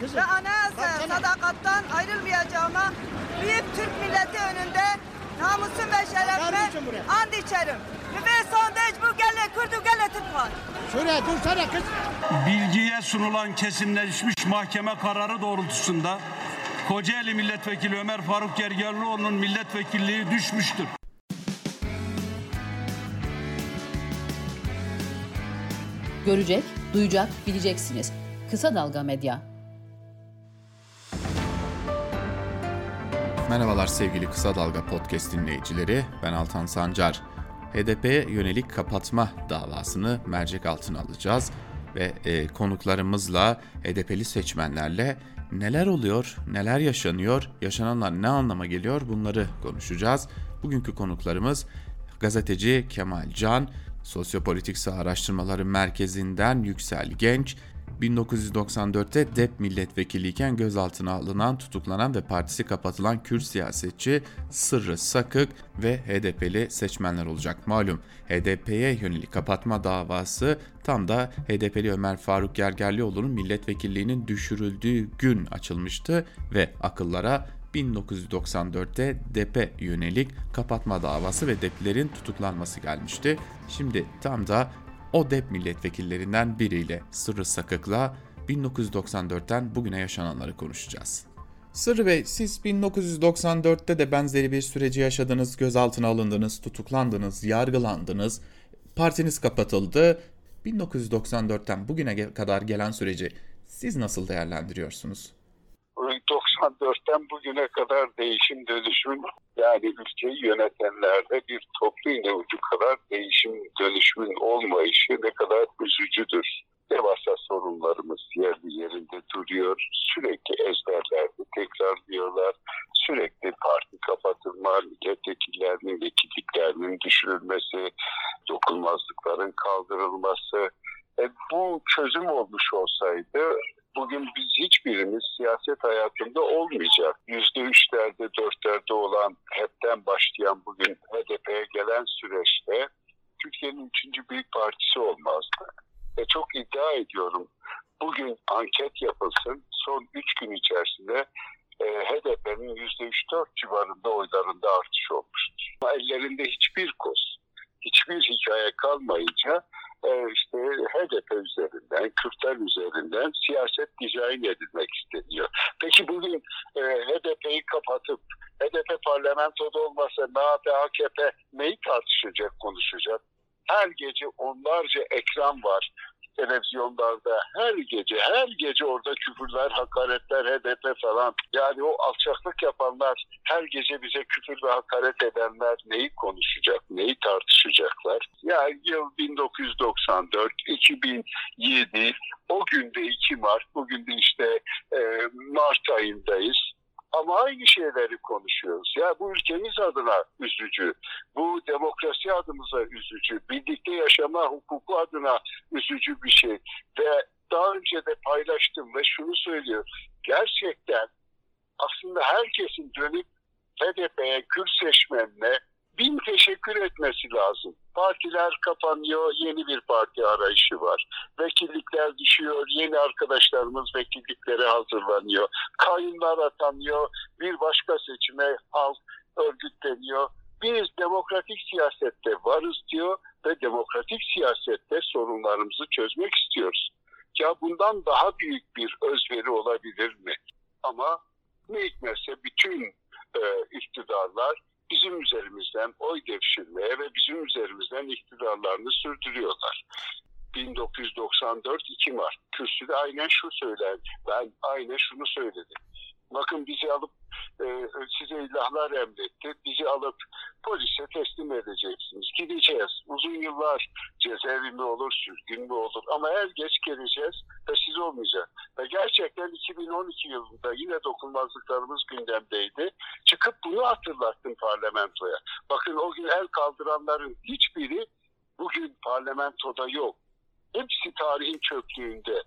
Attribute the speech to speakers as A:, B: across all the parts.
A: Kızım.
B: ve anayasaya
A: Baksana.
B: sadakattan ayrılmayacağıma büyük Türk milleti önünde namusum ve şerefime and içerim. Ve sondaj bu gelle kurdu gelle Türk var.
A: Şuraya dursana kız.
C: bilgiye sunulan kesinleşmiş mahkeme kararı doğrultusunda Kocaeli Milletvekili Ömer Faruk Gergerlioğlu'nun milletvekilliği düşmüştür.
D: Görecek, duyacak, bileceksiniz. Kısa Dalga Medya.
E: Merhabalar sevgili Kısa Dalga Podcast dinleyicileri. Ben Altan Sancar. HDP'ye yönelik kapatma davasını mercek altına alacağız ve e, konuklarımızla HDP'li seçmenlerle neler oluyor, neler yaşanıyor, yaşananlar ne anlama geliyor bunları konuşacağız. Bugünkü konuklarımız gazeteci Kemal Can, Sosyopolitik Sağ Araştırmaları Merkezi'nden Yüksel Genç, 1994'te DEP milletvekiliyken gözaltına alınan, tutuklanan ve partisi kapatılan Kürt siyasetçi Sırrı Sakık ve HDP'li seçmenler olacak. Malum HDP'ye yönelik kapatma davası tam da HDP'li Ömer Faruk Gergerlioğlu'nun milletvekilliğinin düşürüldüğü gün açılmıştı ve akıllara 1994'te DEP'e yönelik kapatma davası ve DEP'lerin tutuklanması gelmişti. Şimdi tam da o DEP milletvekillerinden biriyle Sırrı Sakık'la 1994'ten bugüne yaşananları konuşacağız. Sırrı Bey, siz 1994'te de benzeri bir süreci yaşadınız, gözaltına alındınız, tutuklandınız, yargılandınız, partiniz kapatıldı. 1994'ten bugüne kadar gelen süreci siz nasıl değerlendiriyorsunuz?
F: 94'ten bugüne kadar değişim dönüşüm yani ülkeyi yönetenlerde bir toplu iğne ucu kadar değişim dönüşümün olmayışı ne kadar üzücüdür. Devasa sorunlarımız yerli yerinde duruyor. Sürekli ezberlerde tekrarlıyorlar. Sürekli parti kapatılma, milletvekillerinin vekilliklerinin düşürülmesi, dokunmazlıkların kaldırılması. E, bu çözüm olmuş olsaydı bugün biz hiçbirimiz siyaset hayatında olmayacak. Yüzde üçlerde, dörtlerde olan, hepten başlayan bugün HDP'ye gelen süreçte Türkiye'nin üçüncü büyük partisi olmazdı. Ve çok iddia ediyorum bugün anket yapılsın son üç gün içerisinde e, HDP'nin yüzde üç dört civarında oylarında artış olmuştur. Ellerinde hiçbir koz, hiçbir hikaye kalmayınca işte HDP üzerinden, Kürtler üzerinden siyaset dizayn edilmek isteniyor. Peki bugün e, HDP'yi kapatıp HDP parlamentoda olmasa MHP, AKP neyi tartışacak, konuşacak? Her gece onlarca ekran var televizyonlarda her gece her gece orada küfürler, hakaretler, HDP falan. Yani o alçaklık yapanlar her gece bize küfür ve hakaret edenler neyi konuşacak, neyi tartışacaklar? Ya yıl 1994, 2007, o günde 2 Mart, bugün de işte e, Mart ayındayız. Ama aynı şeyleri konuşuyoruz. Ya bu ülkemiz adına üzücü. Bu demokrasi adımıza üzücü. Birlikte yaşama hukuku adına üzücü bir şey. Ve daha önce de paylaştım ve şunu söylüyor. Gerçekten aslında herkesin dönüp HDP'ye, Kürt seçmenine bin teşekkür etmesi lazım. Partiler kapanıyor, yeni bir parti arayışı var. Vekillikler düşüyor, yeni arkadaşlarımız vekilliklere hazırlanıyor. Kayınlar atanıyor, bir başka seçime halk örgütleniyor. Biz demokratik siyasette varız diyor ve demokratik siyasette sorunlarımızı çözmek istiyoruz. Ya bundan daha büyük bir özveri olabilir mi? Ama ne hikmetse bütün e, iktidarlar bizim üzerimizden oy devşirmeye ve bizim üzerimizden iktidarlarını sürdürüyorlar. 1994 2 Mart kürsüde aynen şu söylendi. Ben aynen şunu söyledim. Bakın bizi alıp e, size ilahlar emretti. Bizi alıp polise teslim edeceksiniz. Gideceğiz. Uzun yıllar cezaevi mi olur, sürgün mü olur ama er geç geleceğiz ve siz olmayacak. Ve gerçekten 2012 yılında yine dokunmazlıklarımız gündemdeydi. Çıkıp bunu hatırlattım parlamentoya. Bakın o gün el kaldıranların hiçbiri bugün parlamentoda yok. Hepsi tarihin çöplüğünde.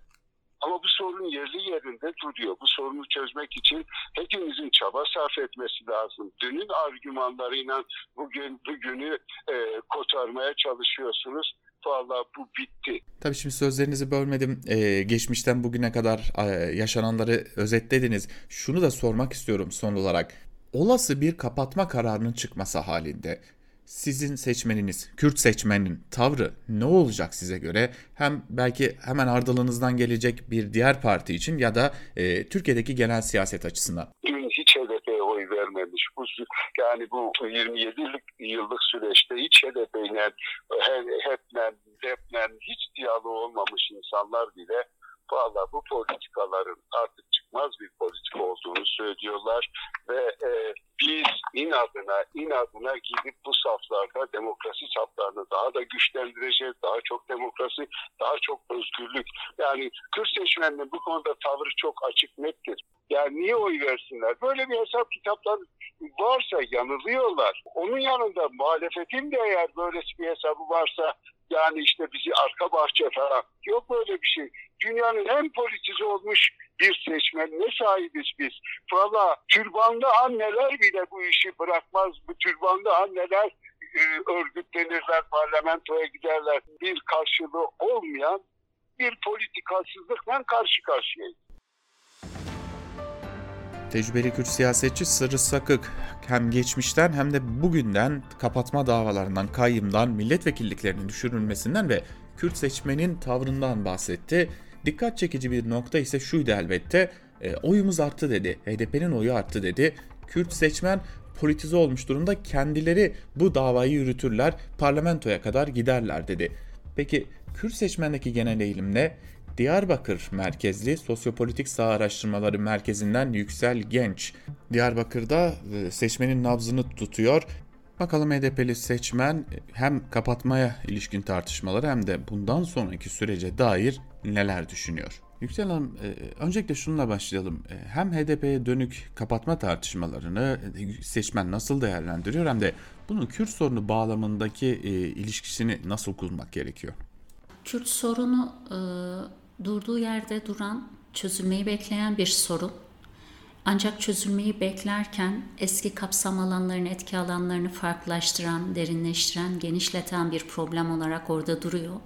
F: Ama bu sorun yerli yerinde duruyor. Bu sorunu çözmek için hepimizin çaba sarf etmesi lazım. Dünün argümanlarıyla bugün bugünü e, kotarmaya çalışıyorsunuz. Valla bu bitti.
E: Tabii şimdi sözlerinizi bölmedim. Ee, geçmişten bugüne kadar e, yaşananları özetlediniz. Şunu da sormak istiyorum son olarak. Olası bir kapatma kararının çıkması halinde sizin seçmeniniz, Kürt seçmenin tavrı ne olacak size göre? Hem belki hemen ardılığınızdan gelecek bir diğer parti için ya da e, Türkiye'deki genel siyaset açısından.
F: Hiç HDP'ye oy vermemiş. Bu, yani bu 27 yıllık, yıllık süreçte hiç HDP'yle, HEP'le, DEP'le hiç diyalog olmamış insanlar bile valla bu politikaların artık çıkmaz bir politika olduğunu söylüyorlar ve e, biz inadına inadına gidip bu saflarda demokrasi saflarını daha da güçlendireceğiz. Daha çok demokrasi, daha çok özgürlük. Yani Kürt seçmeninin bu konuda tavrı çok açık nettir. Yani niye oy versinler? Böyle bir hesap kitaplar varsa yanılıyorlar. Onun yanında muhalefetin de eğer böylesi bir hesabı varsa yani işte bizi arka bahçe falan yok böyle bir şey. Dünyanın en politize olmuş bir seçmenine sahibiz biz. Valla türbanlı anneler bile bu işi bırakmaz. Bu türbanlı anneler e, örgütlenirler, parlamentoya giderler. Bir karşılığı olmayan bir politikasızlıkla karşı karşıyayız.
E: Tecrübeli Kürt siyasetçi Sırrı Sakık hem geçmişten hem de bugünden kapatma davalarından, kayyımdan, milletvekilliklerinin düşürülmesinden ve Kürt seçmenin tavrından bahsetti. Dikkat çekici bir nokta ise şuydu elbette. E, oyumuz arttı dedi. HDP'nin oyu arttı dedi. Kürt seçmen politize olmuş durumda kendileri bu davayı yürütürler, parlamentoya kadar giderler dedi. Peki Kürt seçmendeki genel eğilim ne? Diyarbakır merkezli Sosyopolitik Sağ Araştırmaları Merkezi'nden Yüksel Genç. Diyarbakır'da e, seçmenin nabzını tutuyor. Bakalım HDP'li seçmen hem kapatmaya ilişkin tartışmaları hem de bundan sonraki sürece dair neler düşünüyor? Yüksel Hanım, e, öncelikle şununla başlayalım. E, hem HDP'ye dönük kapatma tartışmalarını seçmen nasıl değerlendiriyor hem de bunun Kürt sorunu bağlamındaki ilişkisini nasıl kurmak gerekiyor?
A: Kürt sorunu durduğu yerde duran, çözülmeyi bekleyen bir sorun. Ancak çözülmeyi beklerken eski kapsam alanlarını, etki alanlarını farklılaştıran, derinleştiren, genişleten bir problem olarak orada duruyor.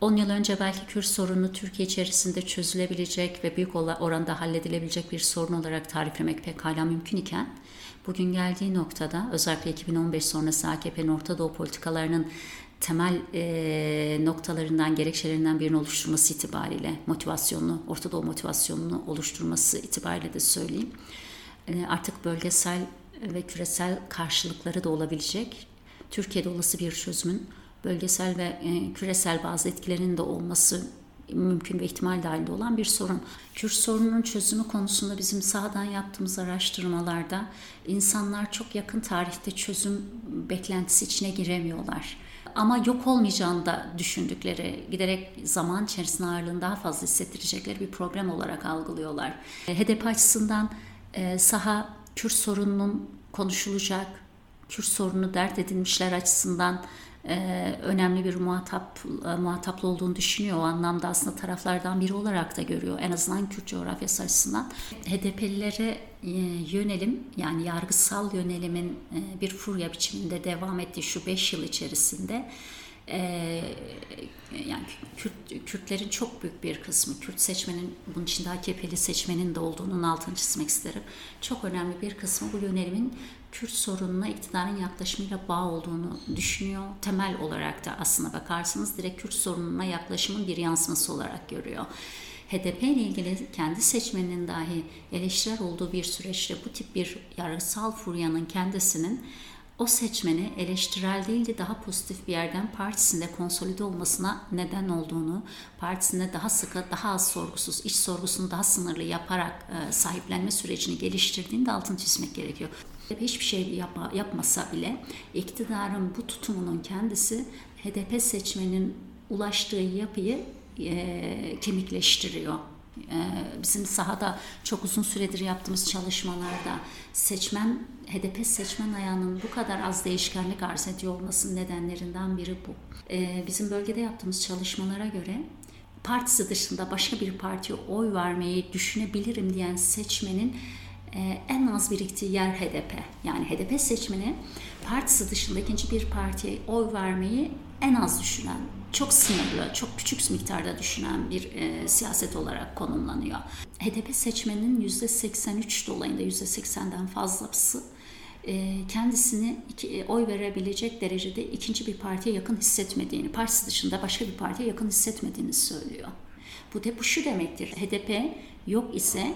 A: 10 yıl önce belki Kürt sorunu Türkiye içerisinde çözülebilecek ve büyük oranda halledilebilecek bir sorun olarak tariflemek pek hala mümkün iken, bugün geldiği noktada özellikle 2015 sonrası AKP'nin Orta Doğu politikalarının temel e, noktalarından, gerekçelerinden birini oluşturması itibariyle motivasyonunu, Orta Doğu motivasyonunu oluşturması itibariyle de söyleyeyim. E, artık bölgesel ve küresel karşılıkları da olabilecek. Türkiye'de olası bir çözümün bölgesel ve e, küresel bazı etkilerinin de olması mümkün ve ihtimal dahilinde olan bir sorun. Kürt sorununun çözümü konusunda bizim sahadan yaptığımız araştırmalarda insanlar çok yakın tarihte çözüm beklentisi içine giremiyorlar ama yok olmayacağını da düşündükleri, giderek zaman içerisinde ağırlığını daha fazla hissettirecekleri bir problem olarak algılıyorlar. E, HDP açısından e, saha Kürt sorununun konuşulacak, Kürt sorunu dert edinmişler açısından önemli bir muhatap e, muhataplı olduğunu düşünüyor. O anlamda aslında taraflardan biri olarak da görüyor. En azından Kürt coğrafyası açısından. HDP'lilere e, yönelim yani yargısal yönelimin e, bir furya biçiminde devam ettiği şu 5 yıl içerisinde e, yani Kürt, Kürtlerin çok büyük bir kısmı, Kürt seçmenin, bunun içinde AKP'li seçmenin de olduğunun altını çizmek isterim. Çok önemli bir kısmı bu yönelimin Kürt sorununa iktidarın yaklaşımıyla bağ olduğunu düşünüyor. Temel olarak da aslına bakarsanız direkt Kürt sorununa yaklaşımın bir yansıması olarak görüyor. HDP ile ilgili kendi seçmeninin dahi eleştirel olduğu bir süreçte bu tip bir yargısal furyanın kendisinin o seçmeni eleştirel değil de daha pozitif bir yerden partisinde konsolide olmasına neden olduğunu, partisinde daha sıkı, daha az sorgusuz, iç sorgusunu daha sınırlı yaparak e, sahiplenme sürecini geliştirdiğini de altını çizmek gerekiyor. Hiçbir şey yapma, yapmasa bile iktidarın bu tutumunun kendisi HDP seçmenin ulaştığı yapıyı e, kemikleştiriyor. E, bizim sahada çok uzun süredir yaptığımız çalışmalarda seçmen HDP seçmen ayağının bu kadar az değişkenlik arz ediyor olmasının nedenlerinden biri bu. E, bizim bölgede yaptığımız çalışmalara göre partisi dışında başka bir partiye oy vermeyi düşünebilirim diyen seçmenin en az biriktiği yer HDP. Yani HDP seçmeni partisi dışında ikinci bir partiye oy vermeyi en az düşünen çok sınırlı, çok küçük miktarda düşünen bir e, siyaset olarak konumlanıyor. HDP seçmeninin %83 dolayında %80'den fazlası e, kendisini iki, e, oy verebilecek derecede ikinci bir partiye yakın hissetmediğini, partisi dışında başka bir partiye yakın hissetmediğini söylüyor. Bu da bu şu demektir. HDP yok ise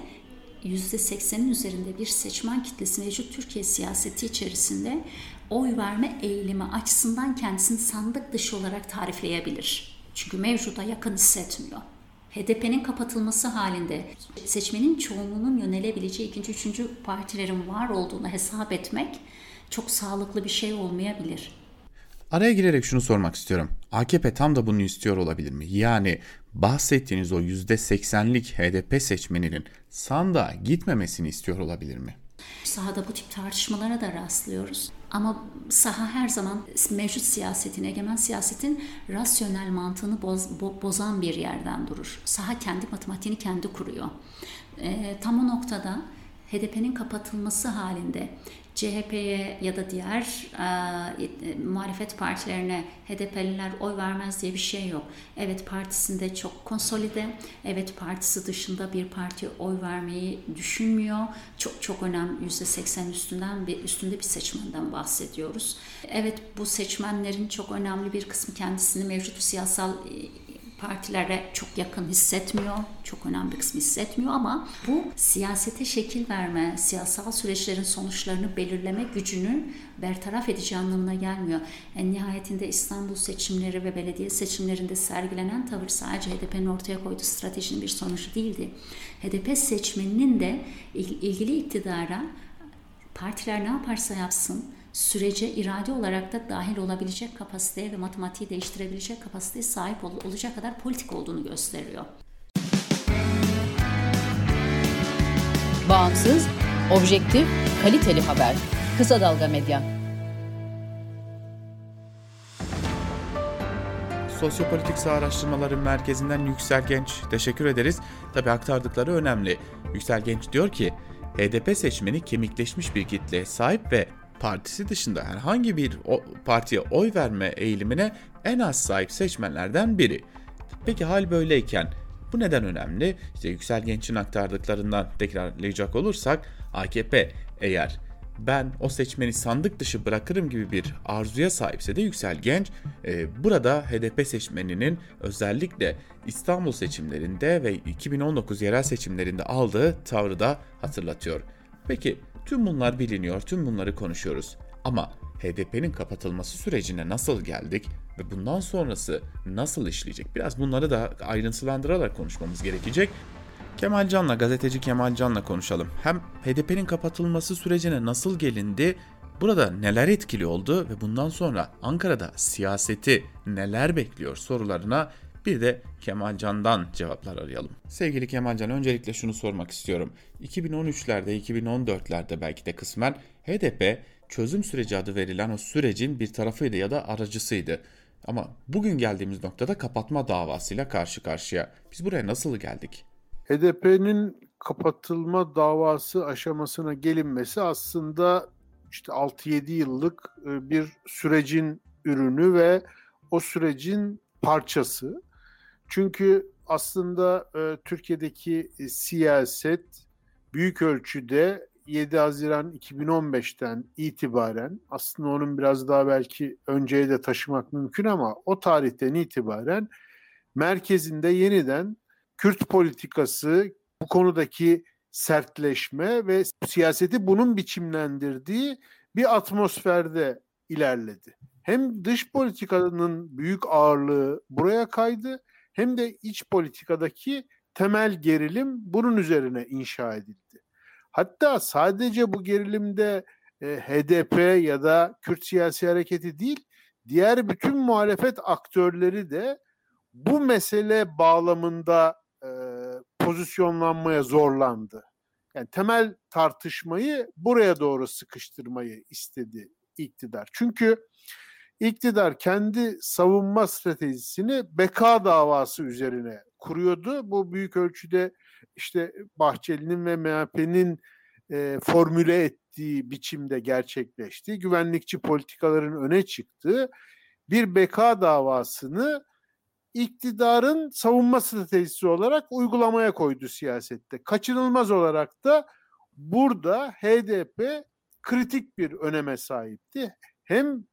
A: %80'in üzerinde bir seçmen kitlesi mevcut Türkiye siyaseti içerisinde oy verme eğilimi açısından kendisini sandık dışı olarak tarifleyebilir. Çünkü mevcuda yakın hissetmiyor. HDP'nin kapatılması halinde seçmenin çoğunluğunun yönelebileceği ikinci, üçüncü partilerin var olduğunu hesap etmek çok sağlıklı bir şey olmayabilir.
E: Araya girerek şunu sormak istiyorum. AKP tam da bunu istiyor olabilir mi? Yani bahsettiğiniz o %80'lik HDP seçmeninin sandığa gitmemesini istiyor olabilir mi?
A: Sahada bu tip tartışmalara da rastlıyoruz. Ama saha her zaman mevcut siyasetin, egemen siyasetin rasyonel mantığını boz, bo, bozan bir yerden durur. Saha kendi matematiğini kendi kuruyor. E, tam o noktada HDP'nin kapatılması halinde CHP'ye ya da diğer e, muhalefet partilerine HDP'liler oy vermez diye bir şey yok. Evet partisinde çok konsolide, evet partisi dışında bir parti oy vermeyi düşünmüyor. Çok çok önemli %80 üstünden bir üstünde bir seçmenden bahsediyoruz. Evet bu seçmenlerin çok önemli bir kısmı kendisini mevcut siyasal partilere çok yakın hissetmiyor. Çok önemli bir kısmı hissetmiyor ama bu siyasete şekil verme, siyasal süreçlerin sonuçlarını belirleme gücünün bertaraf edici anlamına gelmiyor. En nihayetinde İstanbul seçimleri ve belediye seçimlerinde sergilenen tavır sadece HDP'nin ortaya koyduğu stratejinin bir sonucu değildi. HDP seçmeninin de ilgili iktidara partiler ne yaparsa yapsın sürece irade olarak da dahil olabilecek kapasiteye ve matematiği değiştirebilecek kapasiteye sahip ol- olacak kadar politik olduğunu gösteriyor.
D: Bağımsız, objektif, kaliteli haber. Kısa Dalga Medya.
E: Sosyopolitik Sağ Araştırmaları Merkezi'nden Yüksel Genç teşekkür ederiz. Tabi aktardıkları önemli. Yüksel Genç diyor ki HDP seçmeni kemikleşmiş bir kitleye sahip ve partisi dışında herhangi bir partiye oy verme eğilimine en az sahip seçmenlerden biri. Peki hal böyleyken bu neden önemli? İşte Yüksel Genç'in aktardıklarından tekrarlayacak olursak AKP eğer ben o seçmeni sandık dışı bırakırım gibi bir arzuya sahipse de Yüksel Genç e, burada HDP seçmeninin özellikle İstanbul seçimlerinde ve 2019 yerel seçimlerinde aldığı tavrı da hatırlatıyor. Peki Tüm bunlar biliniyor, tüm bunları konuşuyoruz. Ama HDP'nin kapatılması sürecine nasıl geldik ve bundan sonrası nasıl işleyecek? Biraz bunları da ayrıntılandırarak konuşmamız gerekecek. Kemal Can'la, gazeteci Kemal Can'la konuşalım. Hem HDP'nin kapatılması sürecine nasıl gelindi, burada neler etkili oldu ve bundan sonra Ankara'da siyaseti neler bekliyor sorularına bir de Kemalcan'dan cevaplar arayalım. Sevgili Kemalcan öncelikle şunu sormak istiyorum. 2013'lerde, 2014'lerde belki de kısmen HDP çözüm süreci adı verilen o sürecin bir tarafıydı ya da aracısıydı. Ama bugün geldiğimiz noktada kapatma davasıyla karşı karşıya. Biz buraya nasıl geldik?
G: HDP'nin kapatılma davası aşamasına gelinmesi aslında işte 6-7 yıllık e, bir sürecin ürünü ve o sürecin parçası. Çünkü aslında e, Türkiye'deki e, siyaset büyük ölçüde 7 Haziran 2015'ten itibaren aslında onun biraz daha belki önceye de taşımak mümkün ama o tarihten itibaren merkezinde yeniden Kürt politikası bu konudaki sertleşme ve siyaseti bunun biçimlendirdiği bir atmosferde ilerledi. Hem dış politikanın büyük ağırlığı buraya kaydı hem de iç politikadaki temel gerilim bunun üzerine inşa edildi. Hatta sadece bu gerilimde e, HDP ya da Kürt siyasi hareketi değil, diğer bütün muhalefet aktörleri de bu mesele bağlamında e, pozisyonlanmaya zorlandı. Yani temel tartışmayı buraya doğru sıkıştırmayı istedi iktidar. Çünkü iktidar kendi savunma stratejisini beka davası üzerine kuruyordu. Bu büyük ölçüde işte Bahçeli'nin ve MHP'nin e, formüle ettiği biçimde gerçekleşti. Güvenlikçi politikaların öne çıktığı bir beka davasını iktidarın savunma stratejisi olarak uygulamaya koydu siyasette. Kaçınılmaz olarak da burada HDP kritik bir öneme sahipti. Hem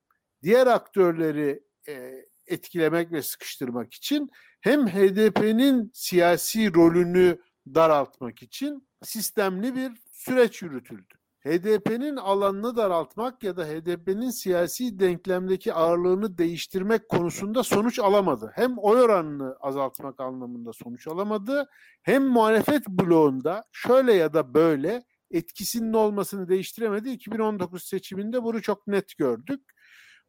G: diğer aktörleri e, etkilemek ve sıkıştırmak için hem HDP'nin siyasi rolünü daraltmak için sistemli bir süreç yürütüldü. HDP'nin alanını daraltmak ya da HDP'nin siyasi denklemdeki ağırlığını değiştirmek konusunda sonuç alamadı. Hem oy oranını azaltmak anlamında sonuç alamadı, hem muhalefet bloğunda şöyle ya da böyle etkisinin olmasını değiştiremedi. 2019 seçiminde bunu çok net gördük.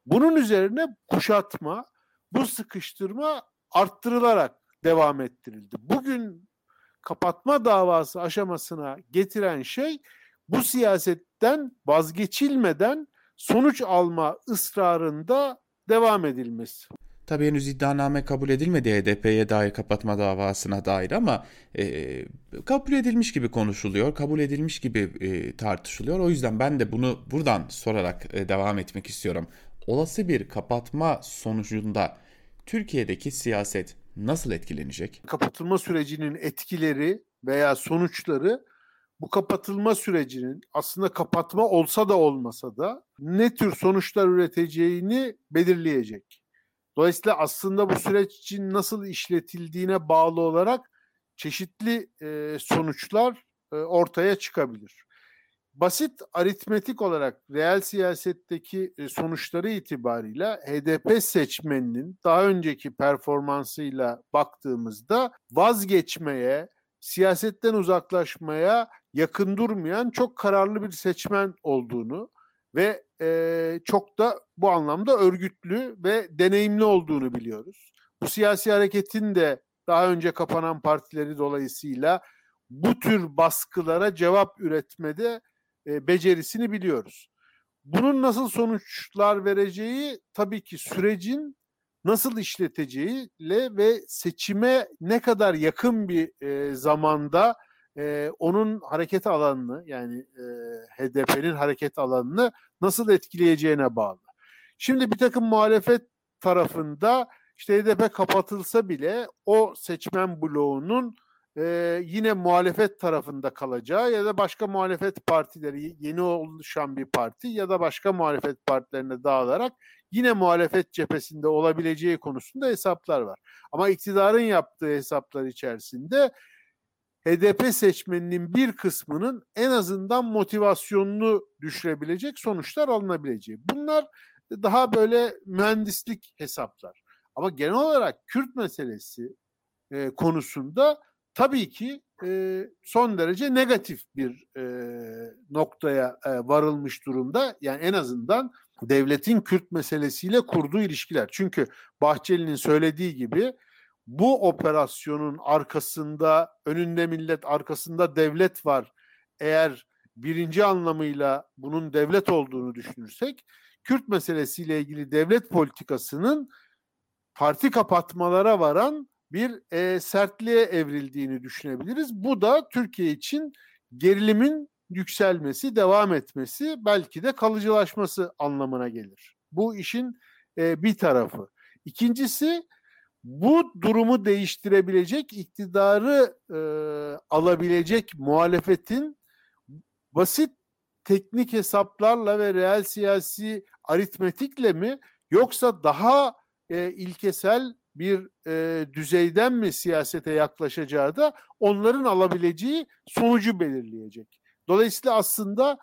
G: Bunun üzerine kuşatma, bu sıkıştırma arttırılarak devam ettirildi. Bugün kapatma davası aşamasına getiren şey bu siyasetten vazgeçilmeden sonuç alma ısrarında devam edilmesi.
E: Tabii henüz iddianame kabul edilmedi HDP'ye dair kapatma davasına dair ama e, kabul edilmiş gibi konuşuluyor, kabul edilmiş gibi e, tartışılıyor. O yüzden ben de bunu buradan sorarak e, devam etmek istiyorum. Olası bir kapatma sonucunda Türkiye'deki siyaset nasıl etkilenecek?
G: Kapatılma sürecinin etkileri veya sonuçları bu kapatılma sürecinin aslında kapatma olsa da olmasa da ne tür sonuçlar üreteceğini belirleyecek. Dolayısıyla aslında bu süreç için nasıl işletildiğine bağlı olarak çeşitli e, sonuçlar e, ortaya çıkabilir. Basit aritmetik olarak reel siyasetteki e, sonuçları itibarıyla HDP seçmeninin daha önceki performansıyla baktığımızda vazgeçmeye, siyasetten uzaklaşmaya yakın durmayan çok kararlı bir seçmen olduğunu ve e, çok da bu anlamda örgütlü ve deneyimli olduğunu biliyoruz. Bu siyasi hareketin de daha önce kapanan partileri dolayısıyla bu tür baskılara cevap üretmede e, becerisini biliyoruz. Bunun nasıl sonuçlar vereceği tabii ki sürecin nasıl işleteceğiyle ve seçime ne kadar yakın bir e, zamanda e, onun hareket alanını yani e, HDP'nin hareket alanını nasıl etkileyeceğine bağlı. Şimdi bir takım muhalefet tarafında işte HDP kapatılsa bile o seçmen bloğunun e, yine muhalefet tarafında kalacağı ya da başka muhalefet partileri yeni oluşan bir parti ya da başka muhalefet partilerine dağılarak yine muhalefet cephesinde olabileceği konusunda hesaplar var. Ama iktidarın yaptığı hesaplar içerisinde HDP seçmeninin bir kısmının en azından motivasyonunu düşürebilecek sonuçlar alınabileceği. Bunlar daha böyle mühendislik hesaplar. Ama genel olarak Kürt meselesi e, konusunda tabii ki e, son derece negatif bir e, noktaya e, varılmış durumda. Yani en azından devletin Kürt meselesiyle kurduğu ilişkiler. Çünkü Bahçeli'nin söylediği gibi bu operasyonun arkasında, önünde millet, arkasında devlet var. Eğer birinci anlamıyla bunun devlet olduğunu düşünürsek, Kürt meselesiyle ilgili devlet politikasının parti kapatmalara varan bir e, sertliğe evrildiğini düşünebiliriz. Bu da Türkiye için gerilimin yükselmesi, devam etmesi, belki de kalıcılaşması anlamına gelir. Bu işin e, bir tarafı. İkincisi bu durumu değiştirebilecek, iktidarı e, alabilecek muhalefetin basit teknik hesaplarla ve reel siyasi aritmetikle mi yoksa daha e, ilkesel bir e, düzeyden mi siyasete yaklaşacağı da onların alabileceği sonucu belirleyecek. Dolayısıyla aslında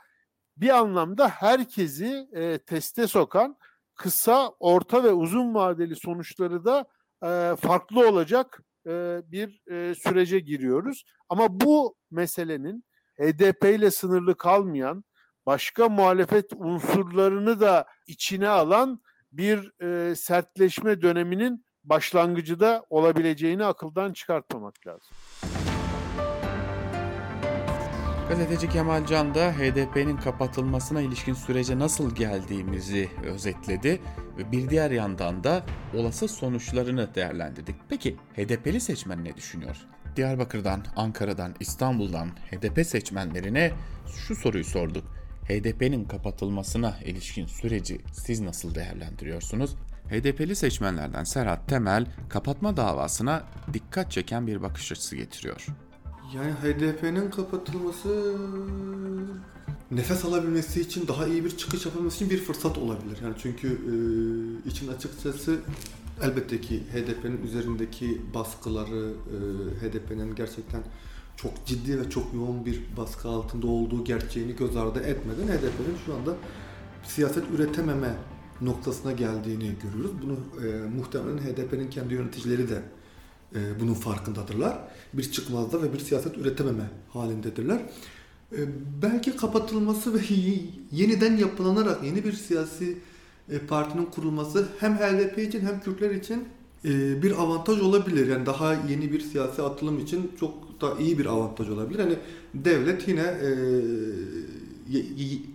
G: bir anlamda herkesi e, teste sokan kısa, orta ve uzun vadeli sonuçları da e, farklı olacak e, bir e, sürece giriyoruz. Ama bu meselenin HDP ile sınırlı kalmayan başka muhalefet unsurlarını da içine alan bir e, sertleşme döneminin başlangıcı da olabileceğini akıldan çıkartmamak lazım.
E: Gazeteci Kemal Can da HDP'nin kapatılmasına ilişkin sürece nasıl geldiğimizi özetledi ve bir diğer yandan da olası sonuçlarını değerlendirdik. Peki HDP'li seçmen ne düşünüyor? Diyarbakır'dan, Ankara'dan, İstanbul'dan HDP seçmenlerine şu soruyu sorduk. HDP'nin kapatılmasına ilişkin süreci siz nasıl değerlendiriyorsunuz? HDP'li seçmenlerden Serhat Temel kapatma davasına dikkat çeken bir bakış açısı getiriyor.
H: Yani HDP'nin kapatılması nefes alabilmesi için daha iyi bir çıkış yapabilmesi için bir fırsat olabilir. Yani çünkü e, için açıkçası elbette ki HDP'nin üzerindeki baskıları, e, HDP'nin gerçekten çok ciddi ve çok yoğun bir baskı altında olduğu gerçeğini göz ardı etmeden HDP'nin şu anda siyaset üretememe noktasına geldiğini görüyoruz. Bunu e, muhtemelen HDP'nin kendi yöneticileri de e, bunun farkındadırlar. Bir çıkmazda ve bir siyaset üretememe halindedirler. E, belki kapatılması ve yeniden yapılanarak yeni bir siyasi e, partinin kurulması hem HDP için hem Kürtler için e, bir avantaj olabilir. Yani daha yeni bir siyasi atılım için çok da iyi bir avantaj olabilir. Hani devlet yine e,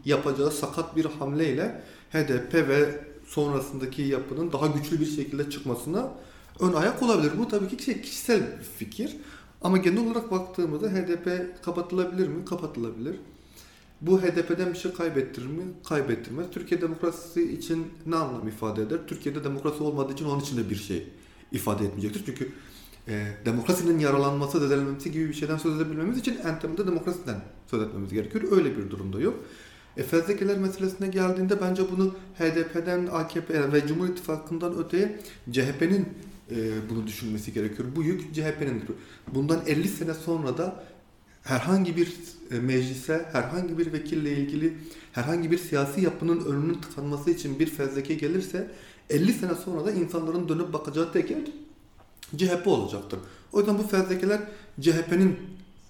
H: yapacağı sakat bir hamleyle HDP ve sonrasındaki yapının daha güçlü bir şekilde çıkmasına ön ayak olabilir. Bu tabii ki şey, kişisel bir fikir. Ama genel olarak baktığımızda HDP kapatılabilir mi? Kapatılabilir. Bu HDP'den bir şey kaybettirir mi? Kaybettirmez. Türkiye demokrasisi için ne anlam ifade eder? Türkiye'de demokrasi olmadığı için onun için de bir şey ifade etmeyecektir. Çünkü e, demokrasinin yaralanması, zedelenmesi gibi bir şeyden söz edebilmemiz için en temelde demokrasiden söz etmemiz gerekiyor. Öyle bir durumda yok. E, fezlekeler meselesine geldiğinde bence bunu HDP'den, AKP ve Cumhur İttifakı'ndan öteye CHP'nin e, bunu düşünmesi gerekiyor. Bu yük CHP'nin. Bundan 50 sene sonra da herhangi bir e, meclise, herhangi bir vekille ilgili herhangi bir siyasi yapının önünün tıkanması için bir fezleke gelirse 50 sene sonra da insanların dönüp bakacağı tek yer CHP olacaktır. O yüzden bu fezlekeler CHP'nin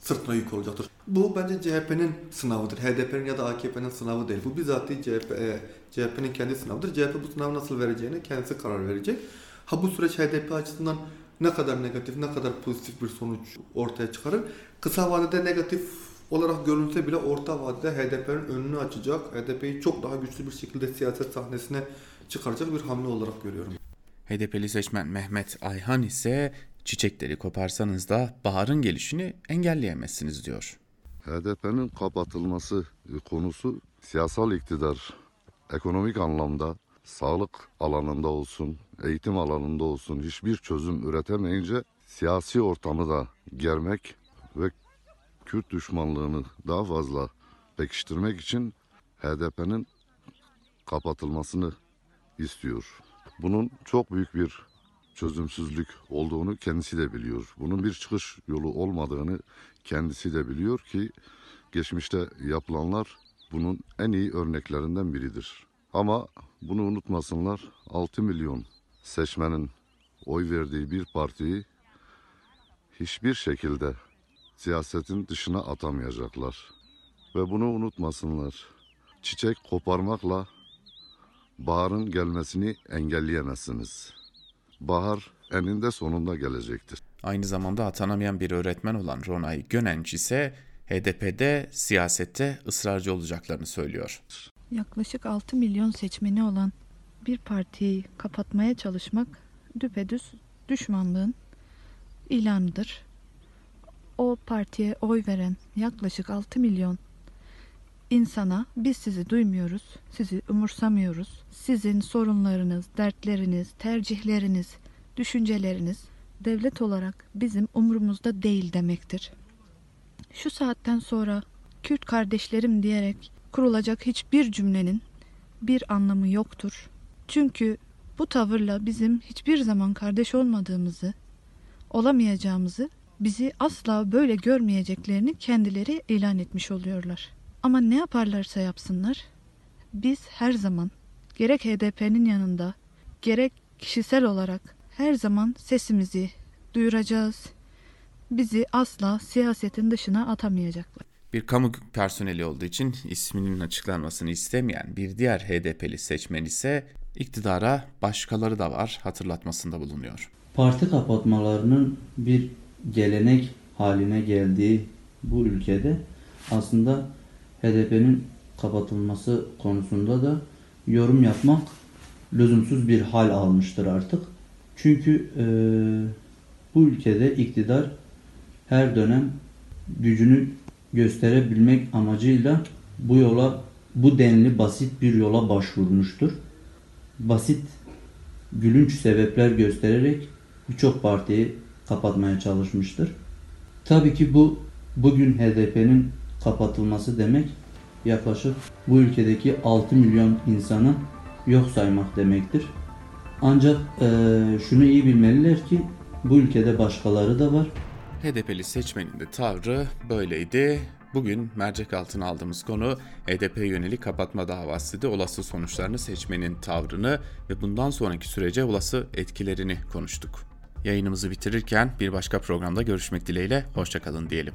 H: sırtına yük olacaktır. Bu bence CHP'nin sınavıdır. HDP'nin ya da AKP'nin sınavı değil. Bu bizatihi CHP, e, CHP'nin kendi sınavıdır. CHP bu sınavı nasıl vereceğine kendisi karar verecek. Ha bu süreç HDP açısından ne kadar negatif, ne kadar pozitif bir sonuç ortaya çıkarır. Kısa vadede negatif olarak görünse bile orta vadede HDP'nin önünü açacak, HDP'yi çok daha güçlü bir şekilde siyaset sahnesine çıkaracak bir hamle olarak görüyorum.
E: HDP'li seçmen Mehmet Ayhan ise çiçekleri koparsanız da baharın gelişini engelleyemezsiniz diyor.
I: HDP'nin kapatılması konusu siyasal iktidar ekonomik anlamda sağlık alanında olsun, eğitim alanında olsun hiçbir çözüm üretemeyince siyasi ortamı da germek ve Kürt düşmanlığını daha fazla pekiştirmek için HDP'nin kapatılmasını istiyor. Bunun çok büyük bir çözümsüzlük olduğunu kendisi de biliyor. Bunun bir çıkış yolu olmadığını kendisi de biliyor ki geçmişte yapılanlar bunun en iyi örneklerinden biridir. Ama bunu unutmasınlar 6 milyon seçmenin oy verdiği bir partiyi hiçbir şekilde siyasetin dışına atamayacaklar. Ve bunu unutmasınlar. Çiçek koparmakla baharın gelmesini engelleyemezsiniz. Bahar eninde sonunda gelecektir.
E: Aynı zamanda atanamayan bir öğretmen olan Ronay Gönenç ise HDP'de siyasette ısrarcı olacaklarını söylüyor.
J: Yaklaşık 6 milyon seçmeni olan bir partiyi kapatmaya çalışmak düpedüz düşmanlığın ilanıdır. O partiye oy veren yaklaşık 6 milyon insana biz sizi duymuyoruz, sizi umursamıyoruz. Sizin sorunlarınız, dertleriniz, tercihleriniz, düşünceleriniz devlet olarak bizim umurumuzda değil demektir. Şu saatten sonra Kürt kardeşlerim diyerek kurulacak hiçbir cümlenin bir anlamı yoktur. Çünkü bu tavırla bizim hiçbir zaman kardeş olmadığımızı, olamayacağımızı, bizi asla böyle görmeyeceklerini kendileri ilan etmiş oluyorlar. Ama ne yaparlarsa yapsınlar, biz her zaman gerek HDP'nin yanında, gerek kişisel olarak her zaman sesimizi duyuracağız. Bizi asla siyasetin dışına atamayacaklar.
E: Bir kamu personeli olduğu için isminin açıklanmasını istemeyen bir diğer HDP'li seçmen ise iktidara başkaları da var hatırlatmasında bulunuyor.
K: Parti kapatmalarının bir gelenek haline geldiği bu ülkede aslında HDP'nin kapatılması konusunda da yorum yapmak lüzumsuz bir hal almıştır artık. Çünkü e, bu ülkede iktidar her dönem gücünü gösterebilmek amacıyla bu yola bu denli basit bir yola başvurmuştur. Basit gülünç sebepler göstererek birçok partiyi kapatmaya çalışmıştır. Tabii ki bu bugün HDP'nin kapatılması demek yaklaşık bu ülkedeki 6 milyon insanı yok saymak demektir. Ancak e, şunu iyi bilmeliler ki bu ülkede başkaları da var.
E: HDP'li seçmenin de tavrı böyleydi. Bugün mercek altına aldığımız konu HDP yönelik kapatma davasıydı. Olası sonuçlarını, seçmenin tavrını ve bundan sonraki sürece olası etkilerini konuştuk. Yayınımızı bitirirken bir başka programda görüşmek dileğiyle hoşçakalın diyelim.